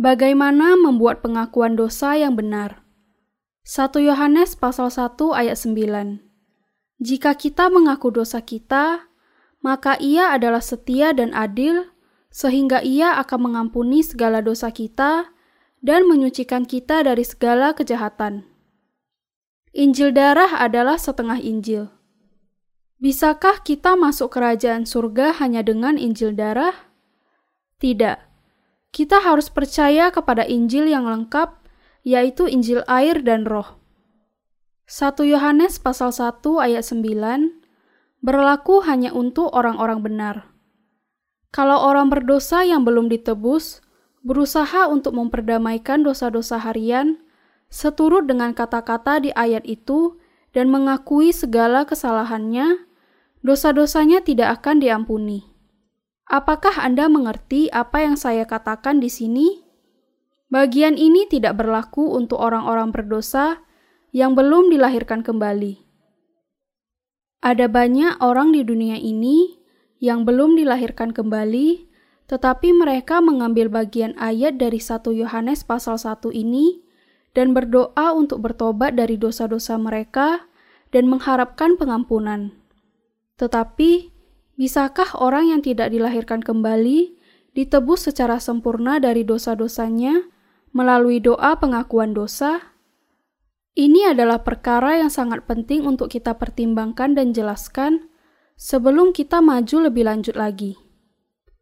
Bagaimana membuat pengakuan dosa yang benar? 1 Yohanes pasal 1 ayat 9. Jika kita mengaku dosa kita, maka ia adalah setia dan adil sehingga ia akan mengampuni segala dosa kita dan menyucikan kita dari segala kejahatan. Injil darah adalah setengah Injil. Bisakah kita masuk kerajaan surga hanya dengan Injil darah? Tidak kita harus percaya kepada Injil yang lengkap, yaitu Injil air dan roh. 1 Yohanes pasal 1 ayat 9 berlaku hanya untuk orang-orang benar. Kalau orang berdosa yang belum ditebus, berusaha untuk memperdamaikan dosa-dosa harian, seturut dengan kata-kata di ayat itu dan mengakui segala kesalahannya, dosa-dosanya tidak akan diampuni. Apakah Anda mengerti apa yang saya katakan di sini? Bagian ini tidak berlaku untuk orang-orang berdosa yang belum dilahirkan kembali. Ada banyak orang di dunia ini yang belum dilahirkan kembali, tetapi mereka mengambil bagian ayat dari 1 Yohanes pasal 1 ini dan berdoa untuk bertobat dari dosa-dosa mereka dan mengharapkan pengampunan. Tetapi Bisakah orang yang tidak dilahirkan kembali ditebus secara sempurna dari dosa-dosanya melalui doa pengakuan dosa? Ini adalah perkara yang sangat penting untuk kita pertimbangkan dan jelaskan sebelum kita maju lebih lanjut lagi.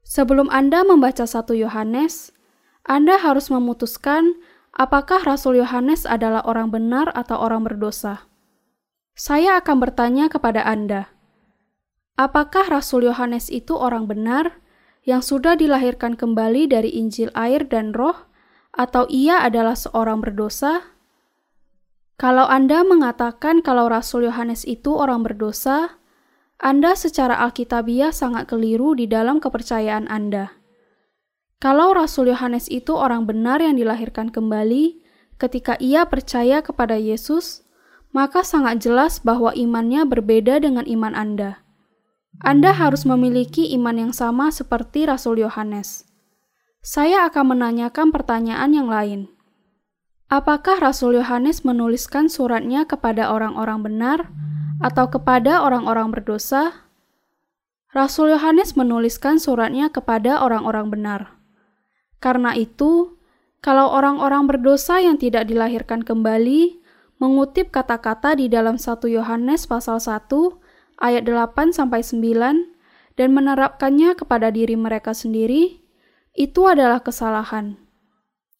Sebelum Anda membaca satu Yohanes, Anda harus memutuskan apakah Rasul Yohanes adalah orang benar atau orang berdosa. Saya akan bertanya kepada Anda, Apakah Rasul Yohanes itu orang benar yang sudah dilahirkan kembali dari Injil air dan roh, atau ia adalah seorang berdosa? Kalau Anda mengatakan kalau Rasul Yohanes itu orang berdosa, Anda secara alkitabiah sangat keliru di dalam kepercayaan Anda. Kalau Rasul Yohanes itu orang benar yang dilahirkan kembali ketika ia percaya kepada Yesus, maka sangat jelas bahwa imannya berbeda dengan iman Anda. Anda harus memiliki iman yang sama seperti Rasul Yohanes. Saya akan menanyakan pertanyaan yang lain. Apakah Rasul Yohanes menuliskan suratnya kepada orang-orang benar atau kepada orang-orang berdosa? Rasul Yohanes menuliskan suratnya kepada orang-orang benar. Karena itu, kalau orang-orang berdosa yang tidak dilahirkan kembali mengutip kata-kata di dalam 1 Yohanes pasal 1 ayat 8 sampai 9 dan menerapkannya kepada diri mereka sendiri, itu adalah kesalahan.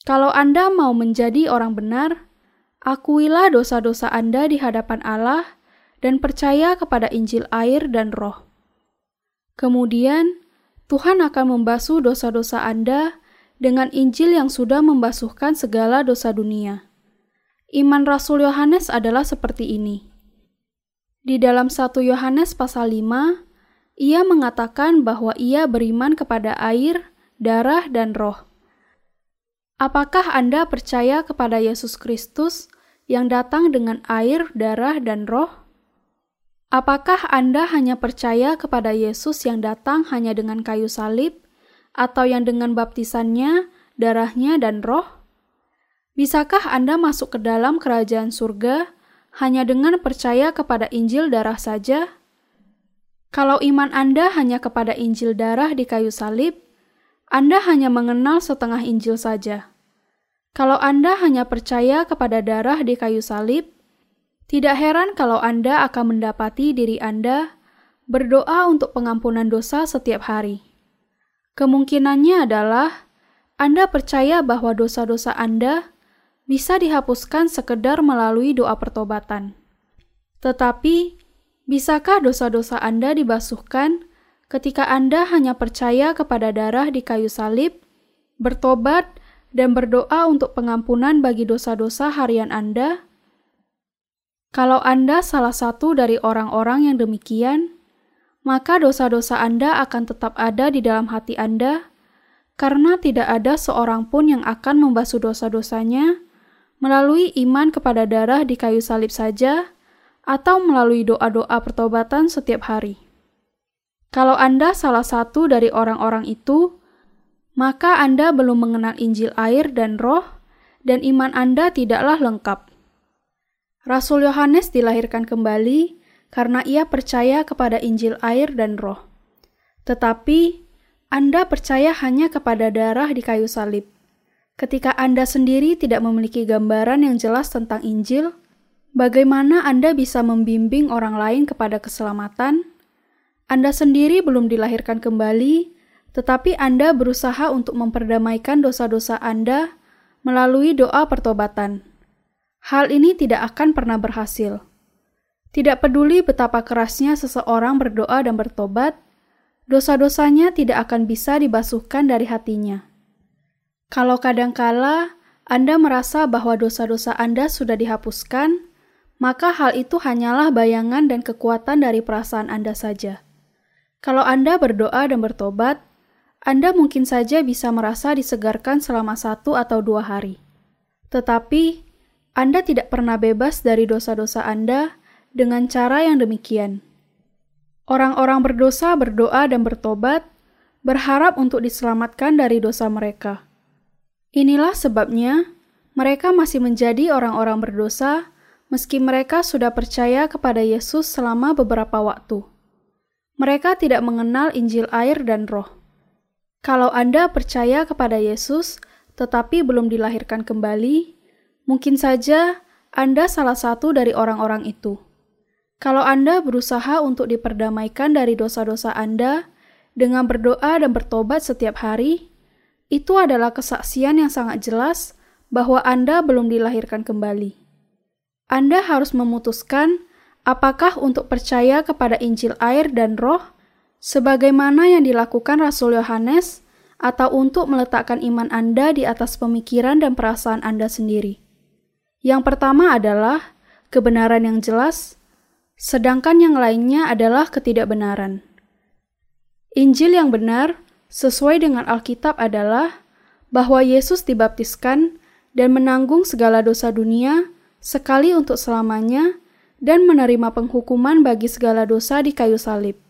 Kalau Anda mau menjadi orang benar, akuilah dosa-dosa Anda di hadapan Allah dan percaya kepada Injil air dan Roh. Kemudian, Tuhan akan membasuh dosa-dosa Anda dengan Injil yang sudah membasuhkan segala dosa dunia. Iman Rasul Yohanes adalah seperti ini. Di dalam 1 Yohanes pasal 5, ia mengatakan bahwa ia beriman kepada air, darah, dan roh. Apakah Anda percaya kepada Yesus Kristus yang datang dengan air, darah, dan roh? Apakah Anda hanya percaya kepada Yesus yang datang hanya dengan kayu salib, atau yang dengan baptisannya, darahnya, dan roh? Bisakah Anda masuk ke dalam kerajaan surga hanya dengan percaya kepada Injil darah saja? Kalau iman Anda hanya kepada Injil darah di kayu salib, Anda hanya mengenal setengah Injil saja. Kalau Anda hanya percaya kepada darah di kayu salib, tidak heran kalau Anda akan mendapati diri Anda berdoa untuk pengampunan dosa setiap hari. Kemungkinannya adalah Anda percaya bahwa dosa-dosa Anda bisa dihapuskan sekedar melalui doa pertobatan. Tetapi, bisakah dosa-dosa Anda dibasuhkan ketika Anda hanya percaya kepada darah di kayu salib, bertobat, dan berdoa untuk pengampunan bagi dosa-dosa harian Anda? Kalau Anda salah satu dari orang-orang yang demikian, maka dosa-dosa Anda akan tetap ada di dalam hati Anda, karena tidak ada seorang pun yang akan membasuh dosa-dosanya melalui iman kepada darah di kayu salib saja, atau melalui doa-doa pertobatan setiap hari. Kalau Anda salah satu dari orang-orang itu, maka Anda belum mengenal Injil air dan roh, dan iman Anda tidaklah lengkap. Rasul Yohanes dilahirkan kembali karena ia percaya kepada Injil air dan roh. Tetapi, Anda percaya hanya kepada darah di kayu salib. Ketika Anda sendiri tidak memiliki gambaran yang jelas tentang Injil, bagaimana Anda bisa membimbing orang lain kepada keselamatan? Anda sendiri belum dilahirkan kembali, tetapi Anda berusaha untuk memperdamaikan dosa-dosa Anda melalui doa pertobatan. Hal ini tidak akan pernah berhasil. Tidak peduli betapa kerasnya seseorang berdoa dan bertobat, dosa-dosanya tidak akan bisa dibasuhkan dari hatinya. Kalau kadangkala Anda merasa bahwa dosa-dosa Anda sudah dihapuskan, maka hal itu hanyalah bayangan dan kekuatan dari perasaan Anda saja. Kalau Anda berdoa dan bertobat, anda mungkin saja bisa merasa disegarkan selama satu atau dua hari. Tetapi, Anda tidak pernah bebas dari dosa-dosa Anda dengan cara yang demikian. Orang-orang berdosa berdoa dan bertobat, berharap untuk diselamatkan dari dosa mereka. Inilah sebabnya mereka masih menjadi orang-orang berdosa, meski mereka sudah percaya kepada Yesus selama beberapa waktu. Mereka tidak mengenal Injil air dan Roh. Kalau Anda percaya kepada Yesus tetapi belum dilahirkan kembali, mungkin saja Anda salah satu dari orang-orang itu. Kalau Anda berusaha untuk diperdamaikan dari dosa-dosa Anda dengan berdoa dan bertobat setiap hari, itu adalah kesaksian yang sangat jelas bahwa Anda belum dilahirkan kembali. Anda harus memutuskan apakah untuk percaya kepada Injil air dan Roh sebagaimana yang dilakukan Rasul Yohanes, atau untuk meletakkan iman Anda di atas pemikiran dan perasaan Anda sendiri. Yang pertama adalah kebenaran yang jelas, sedangkan yang lainnya adalah ketidakbenaran. Injil yang benar sesuai dengan Alkitab adalah bahwa Yesus dibaptiskan dan menanggung segala dosa dunia sekali untuk selamanya dan menerima penghukuman bagi segala dosa di kayu salib.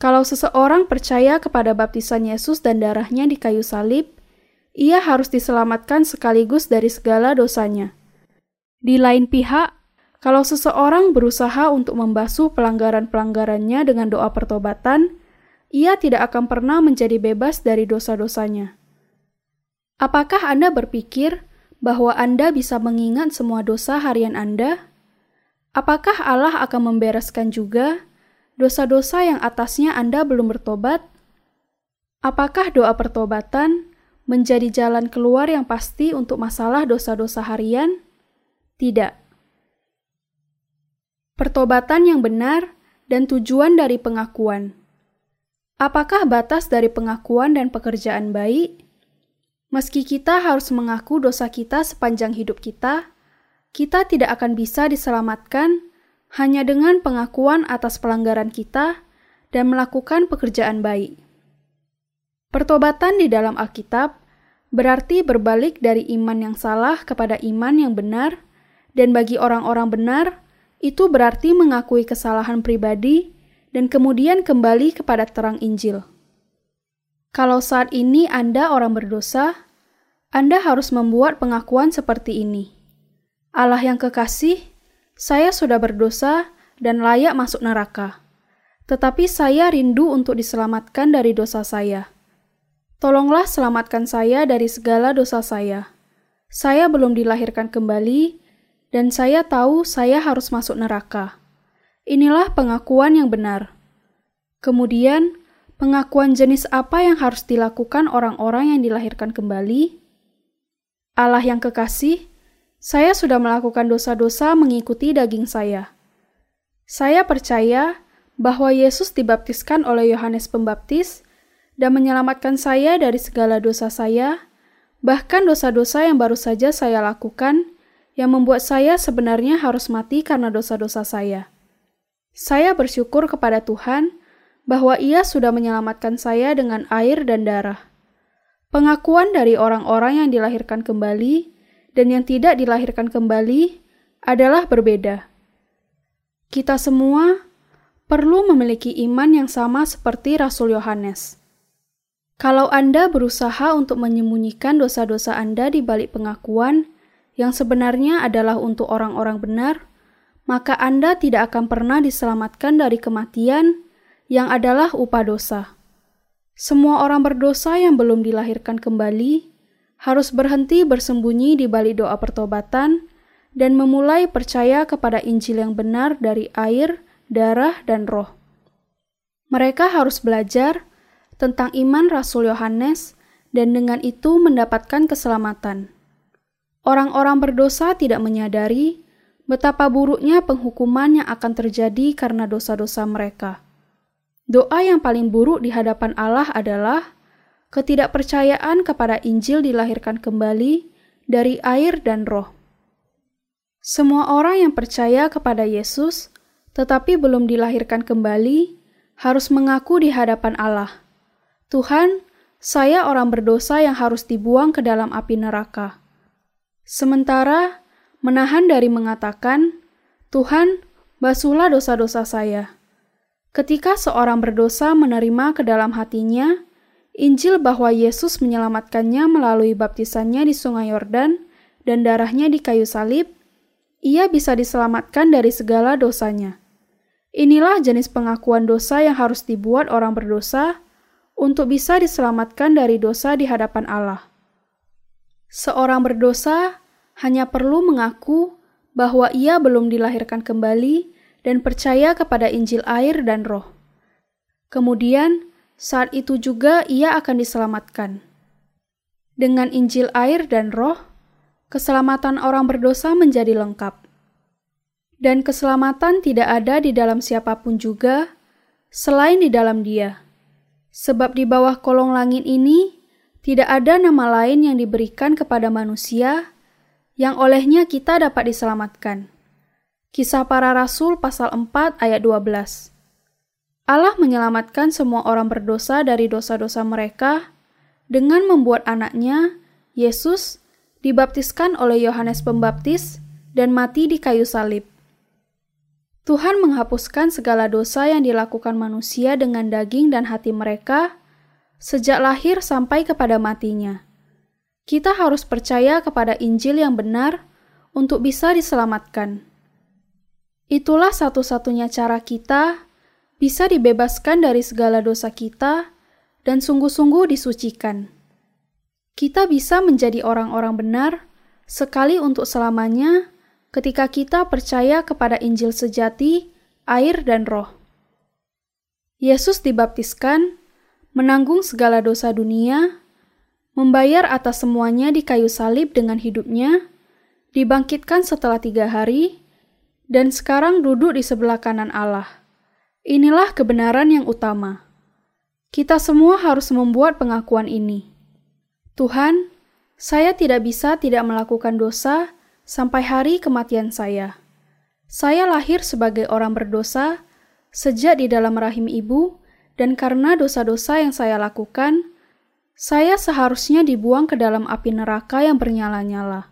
Kalau seseorang percaya kepada baptisan Yesus dan darahnya di kayu salib, ia harus diselamatkan sekaligus dari segala dosanya. Di lain pihak, kalau seseorang berusaha untuk membasuh pelanggaran-pelanggarannya dengan doa pertobatan, ia tidak akan pernah menjadi bebas dari dosa-dosanya. Apakah Anda berpikir bahwa Anda bisa mengingat semua dosa harian Anda? Apakah Allah akan membereskan juga dosa-dosa yang atasnya Anda belum bertobat? Apakah doa pertobatan menjadi jalan keluar yang pasti untuk masalah dosa-dosa harian? Tidak. Pertobatan yang benar dan tujuan dari pengakuan. Apakah batas dari pengakuan dan pekerjaan baik? Meski kita harus mengaku dosa kita sepanjang hidup kita, kita tidak akan bisa diselamatkan hanya dengan pengakuan atas pelanggaran kita dan melakukan pekerjaan baik. Pertobatan di dalam Alkitab berarti berbalik dari iman yang salah kepada iman yang benar, dan bagi orang-orang benar, itu berarti mengakui kesalahan pribadi dan kemudian kembali kepada terang Injil. Kalau saat ini Anda orang berdosa, Anda harus membuat pengakuan seperti ini. Allah yang kekasih, saya sudah berdosa dan layak masuk neraka. Tetapi saya rindu untuk diselamatkan dari dosa saya. Tolonglah selamatkan saya dari segala dosa saya. Saya belum dilahirkan kembali, dan saya tahu saya harus masuk neraka. Inilah pengakuan yang benar. Kemudian, pengakuan jenis apa yang harus dilakukan orang-orang yang dilahirkan kembali? Allah yang kekasih, saya sudah melakukan dosa-dosa mengikuti daging saya. Saya percaya bahwa Yesus dibaptiskan oleh Yohanes Pembaptis dan menyelamatkan saya dari segala dosa saya, bahkan dosa-dosa yang baru saja saya lakukan, yang membuat saya sebenarnya harus mati karena dosa-dosa saya. Saya bersyukur kepada Tuhan bahwa Ia sudah menyelamatkan saya dengan air dan darah. Pengakuan dari orang-orang yang dilahirkan kembali dan yang tidak dilahirkan kembali adalah berbeda. Kita semua perlu memiliki iman yang sama seperti Rasul Yohanes. Kalau Anda berusaha untuk menyembunyikan dosa-dosa Anda di balik pengakuan yang sebenarnya adalah untuk orang-orang benar, maka Anda tidak akan pernah diselamatkan dari kematian yang adalah upah dosa. Semua orang berdosa yang belum dilahirkan kembali harus berhenti bersembunyi di balik doa pertobatan dan memulai percaya kepada Injil yang benar dari air, darah, dan roh. Mereka harus belajar tentang iman Rasul Yohanes dan dengan itu mendapatkan keselamatan. Orang-orang berdosa tidak menyadari betapa buruknya penghukuman yang akan terjadi karena dosa-dosa mereka. Doa yang paling buruk di hadapan Allah adalah ketidakpercayaan kepada Injil dilahirkan kembali dari air dan roh. Semua orang yang percaya kepada Yesus tetapi belum dilahirkan kembali harus mengaku di hadapan Allah Tuhan, saya orang berdosa yang harus dibuang ke dalam api neraka. Sementara menahan dari mengatakan, Tuhan, basuhlah dosa-dosa saya. Ketika seorang berdosa menerima ke dalam hatinya Injil bahwa Yesus menyelamatkannya melalui baptisannya di Sungai Yordan dan darahnya di kayu salib, ia bisa diselamatkan dari segala dosanya. Inilah jenis pengakuan dosa yang harus dibuat orang berdosa untuk bisa diselamatkan dari dosa di hadapan Allah. Seorang berdosa hanya perlu mengaku bahwa ia belum dilahirkan kembali dan percaya kepada Injil air dan Roh. Kemudian, saat itu juga ia akan diselamatkan. Dengan Injil air dan Roh, keselamatan orang berdosa menjadi lengkap. Dan keselamatan tidak ada di dalam siapa pun juga selain di dalam Dia. Sebab di bawah kolong langit ini tidak ada nama lain yang diberikan kepada manusia yang olehnya kita dapat diselamatkan. Kisah para Rasul pasal 4 ayat 12 Allah menyelamatkan semua orang berdosa dari dosa-dosa mereka dengan membuat anaknya, Yesus, dibaptiskan oleh Yohanes Pembaptis dan mati di kayu salib. Tuhan menghapuskan segala dosa yang dilakukan manusia dengan daging dan hati mereka sejak lahir sampai kepada matinya. Kita harus percaya kepada Injil yang benar untuk bisa diselamatkan. Itulah satu-satunya cara kita bisa dibebaskan dari segala dosa kita dan sungguh-sungguh disucikan. Kita bisa menjadi orang-orang benar sekali untuk selamanya ketika kita percaya kepada Injil sejati, air, dan roh. Yesus dibaptiskan, menanggung segala dosa dunia, membayar atas semuanya di kayu salib dengan hidupnya, dibangkitkan setelah tiga hari, dan sekarang duduk di sebelah kanan Allah. Inilah kebenaran yang utama. Kita semua harus membuat pengakuan ini. Tuhan, saya tidak bisa tidak melakukan dosa sampai hari kematian saya. Saya lahir sebagai orang berdosa sejak di dalam rahim ibu, dan karena dosa-dosa yang saya lakukan, saya seharusnya dibuang ke dalam api neraka yang bernyala-nyala.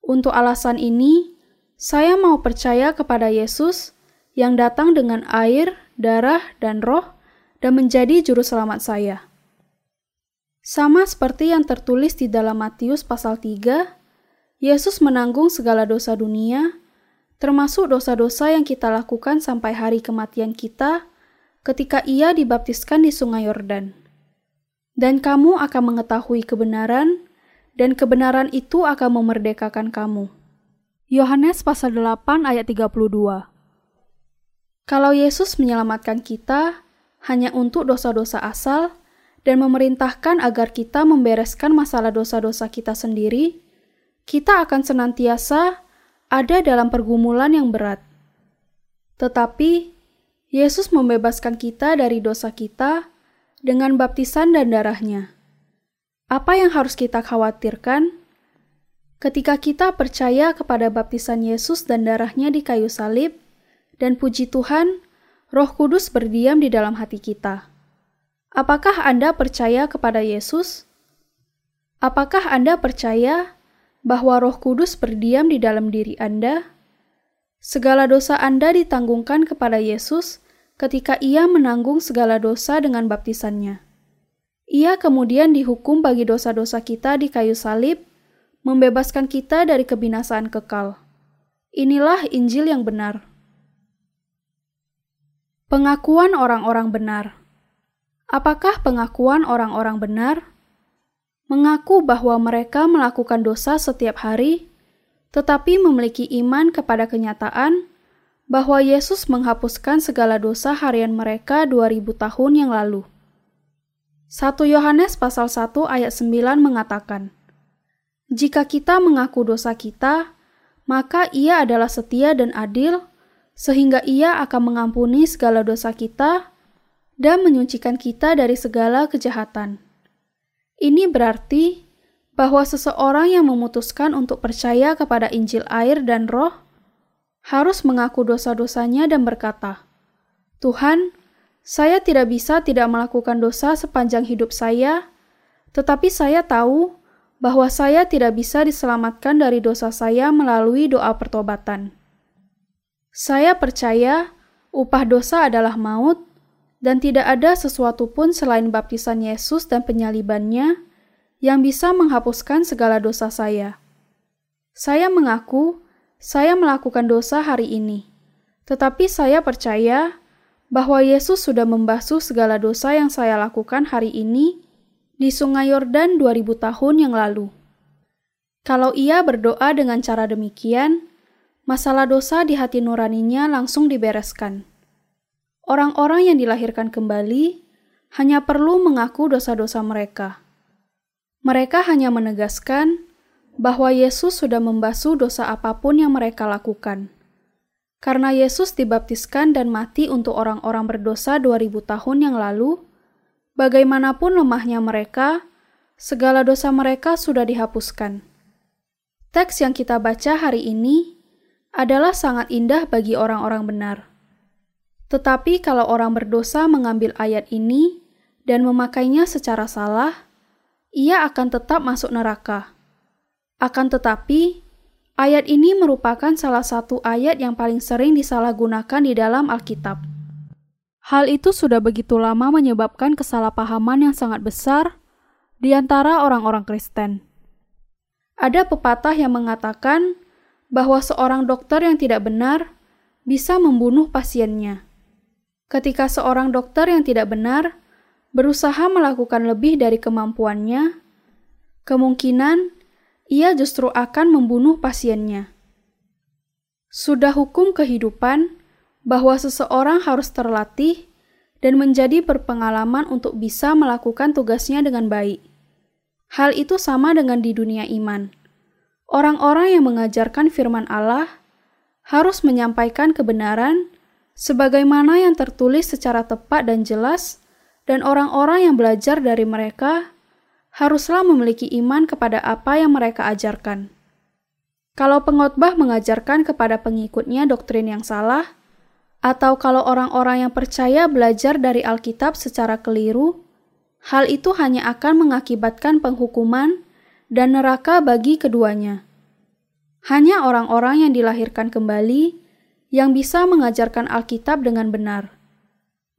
Untuk alasan ini, saya mau percaya kepada Yesus yang datang dengan air, darah, dan roh, dan menjadi juru selamat saya. Sama seperti yang tertulis di dalam Matius pasal 3 Yesus menanggung segala dosa dunia, termasuk dosa-dosa yang kita lakukan sampai hari kematian kita ketika ia dibaptiskan di sungai Yordan. Dan kamu akan mengetahui kebenaran, dan kebenaran itu akan memerdekakan kamu. Yohanes pasal 8 ayat 32 Kalau Yesus menyelamatkan kita hanya untuk dosa-dosa asal dan memerintahkan agar kita membereskan masalah dosa-dosa kita sendiri, kita akan senantiasa ada dalam pergumulan yang berat. Tetapi Yesus membebaskan kita dari dosa kita dengan baptisan dan darahnya. Apa yang harus kita khawatirkan? Ketika kita percaya kepada baptisan Yesus dan darahnya di kayu salib, dan puji Tuhan, Roh Kudus berdiam di dalam hati kita. Apakah Anda percaya kepada Yesus? Apakah Anda percaya bahwa Roh Kudus berdiam di dalam diri Anda? Segala dosa Anda ditanggungkan kepada Yesus ketika Ia menanggung segala dosa dengan baptisannya. Ia kemudian dihukum bagi dosa-dosa kita di kayu salib, membebaskan kita dari kebinasaan kekal. Inilah Injil yang benar. Pengakuan orang-orang benar. Apakah pengakuan orang-orang benar? Mengaku bahwa mereka melakukan dosa setiap hari, tetapi memiliki iman kepada kenyataan bahwa Yesus menghapuskan segala dosa harian mereka 2000 tahun yang lalu. 1 Yohanes pasal 1 ayat 9 mengatakan, Jika kita mengaku dosa kita, maka ia adalah setia dan adil, sehingga ia akan mengampuni segala dosa kita dan menyucikan kita dari segala kejahatan. Ini berarti bahwa seseorang yang memutuskan untuk percaya kepada Injil air dan roh harus mengaku dosa-dosanya dan berkata, Tuhan, saya tidak bisa tidak melakukan dosa sepanjang hidup saya, tetapi saya tahu bahwa saya tidak bisa diselamatkan dari dosa saya melalui doa pertobatan. Saya percaya upah dosa adalah maut, dan tidak ada sesuatu pun selain baptisan Yesus dan penyalibannya yang bisa menghapuskan segala dosa saya. Saya mengaku saya melakukan dosa hari ini, tetapi saya percaya bahwa Yesus sudah membasuh segala dosa yang saya lakukan hari ini di Sungai Yordan 2000 tahun yang lalu. Kalau ia berdoa dengan cara demikian, masalah dosa di hati nuraninya langsung dibereskan. Orang-orang yang dilahirkan kembali hanya perlu mengaku dosa-dosa mereka. Mereka hanya menegaskan bahwa Yesus sudah membasuh dosa apa pun yang mereka lakukan. Karena Yesus dibaptiskan dan mati untuk orang-orang berdosa 2000 tahun yang lalu, bagaimanapun lemahnya mereka, segala dosa mereka sudah dihapuskan. Teks yang kita baca hari ini adalah sangat indah bagi orang-orang benar. Tetapi kalau orang berdosa mengambil ayat ini dan memakainya secara salah, ia akan tetap masuk neraka. Akan tetapi, Ayat ini merupakan salah satu ayat yang paling sering disalahgunakan di dalam Alkitab. Hal itu sudah begitu lama menyebabkan kesalahpahaman yang sangat besar di antara orang-orang Kristen. Ada pepatah yang mengatakan bahwa seorang dokter yang tidak benar bisa membunuh pasiennya. Ketika seorang dokter yang tidak benar berusaha melakukan lebih dari kemampuannya, kemungkinan ia justru akan membunuh pasiennya. Sudah hukum kehidupan bahwa seseorang harus terlatih dan menjadi berpengalaman untuk bisa melakukan tugasnya dengan baik. Hal itu sama dengan di dunia iman. Orang-orang yang mengajarkan firman Allah harus menyampaikan kebenaran sebagaimana yang tertulis secara tepat dan jelas, dan orang-orang yang belajar dari mereka haruslah memiliki iman kepada apa yang mereka ajarkan. Kalau pengotbah mengajarkan kepada pengikutnya doktrin yang salah, atau kalau orang-orang yang percaya belajar dari Alkitab secara keliru, hal itu hanya akan mengakibatkan penghukuman dan neraka bagi keduanya. Hanya orang-orang yang dilahirkan kembali yang bisa mengajarkan Alkitab dengan benar.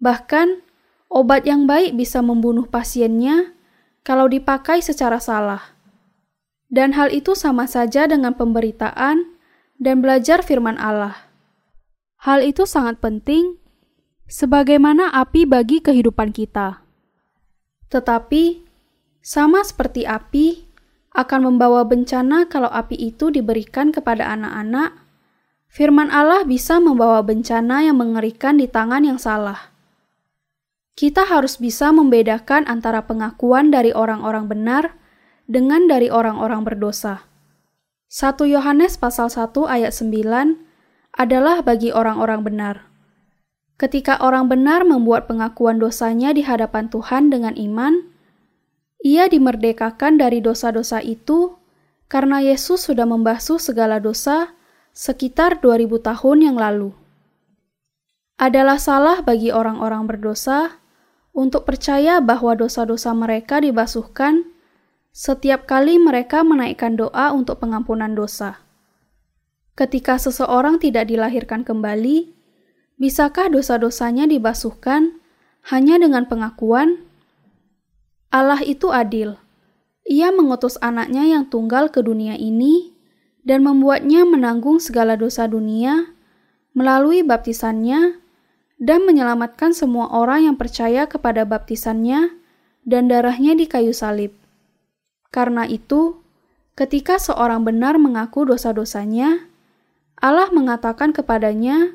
Bahkan, obat yang baik bisa membunuh pasiennya kalau dipakai secara salah. Dan hal itu sama saja dengan pemberitaan dan belajar firman Allah. Hal itu sangat penting sebagaimana api bagi kehidupan kita. Tetapi, sama seperti api, akan membawa bencana kalau api itu diberikan kepada anak-anak, firman Allah bisa membawa bencana yang mengerikan di tangan yang salah kita harus bisa membedakan antara pengakuan dari orang-orang benar dengan dari orang-orang berdosa. 1 Yohanes pasal 1 ayat 9 adalah bagi orang-orang benar. Ketika orang benar membuat pengakuan dosanya di hadapan Tuhan dengan iman, ia dimerdekakan dari dosa-dosa itu karena Yesus sudah membasuh segala dosa sekitar 2000 tahun yang lalu. Adalah salah bagi orang-orang berdosa untuk percaya bahwa dosa-dosa mereka dibasuhkan setiap kali mereka menaikkan doa untuk pengampunan dosa. Ketika seseorang tidak dilahirkan kembali, bisakah dosa-dosanya dibasuhkan hanya dengan pengakuan? Allah itu adil. Ia mengutus anaknya yang tunggal ke dunia ini dan membuatnya menanggung segala dosa dunia melalui baptisannya dan menyelamatkan semua orang yang percaya kepada baptisannya dan darahnya di kayu salib. Karena itu, ketika seorang benar mengaku dosa-dosanya, Allah mengatakan kepadanya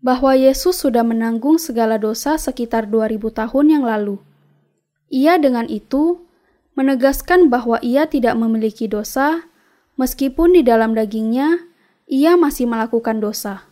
bahwa Yesus sudah menanggung segala dosa sekitar 2000 tahun yang lalu. Ia dengan itu menegaskan bahwa ia tidak memiliki dosa, meskipun di dalam dagingnya ia masih melakukan dosa.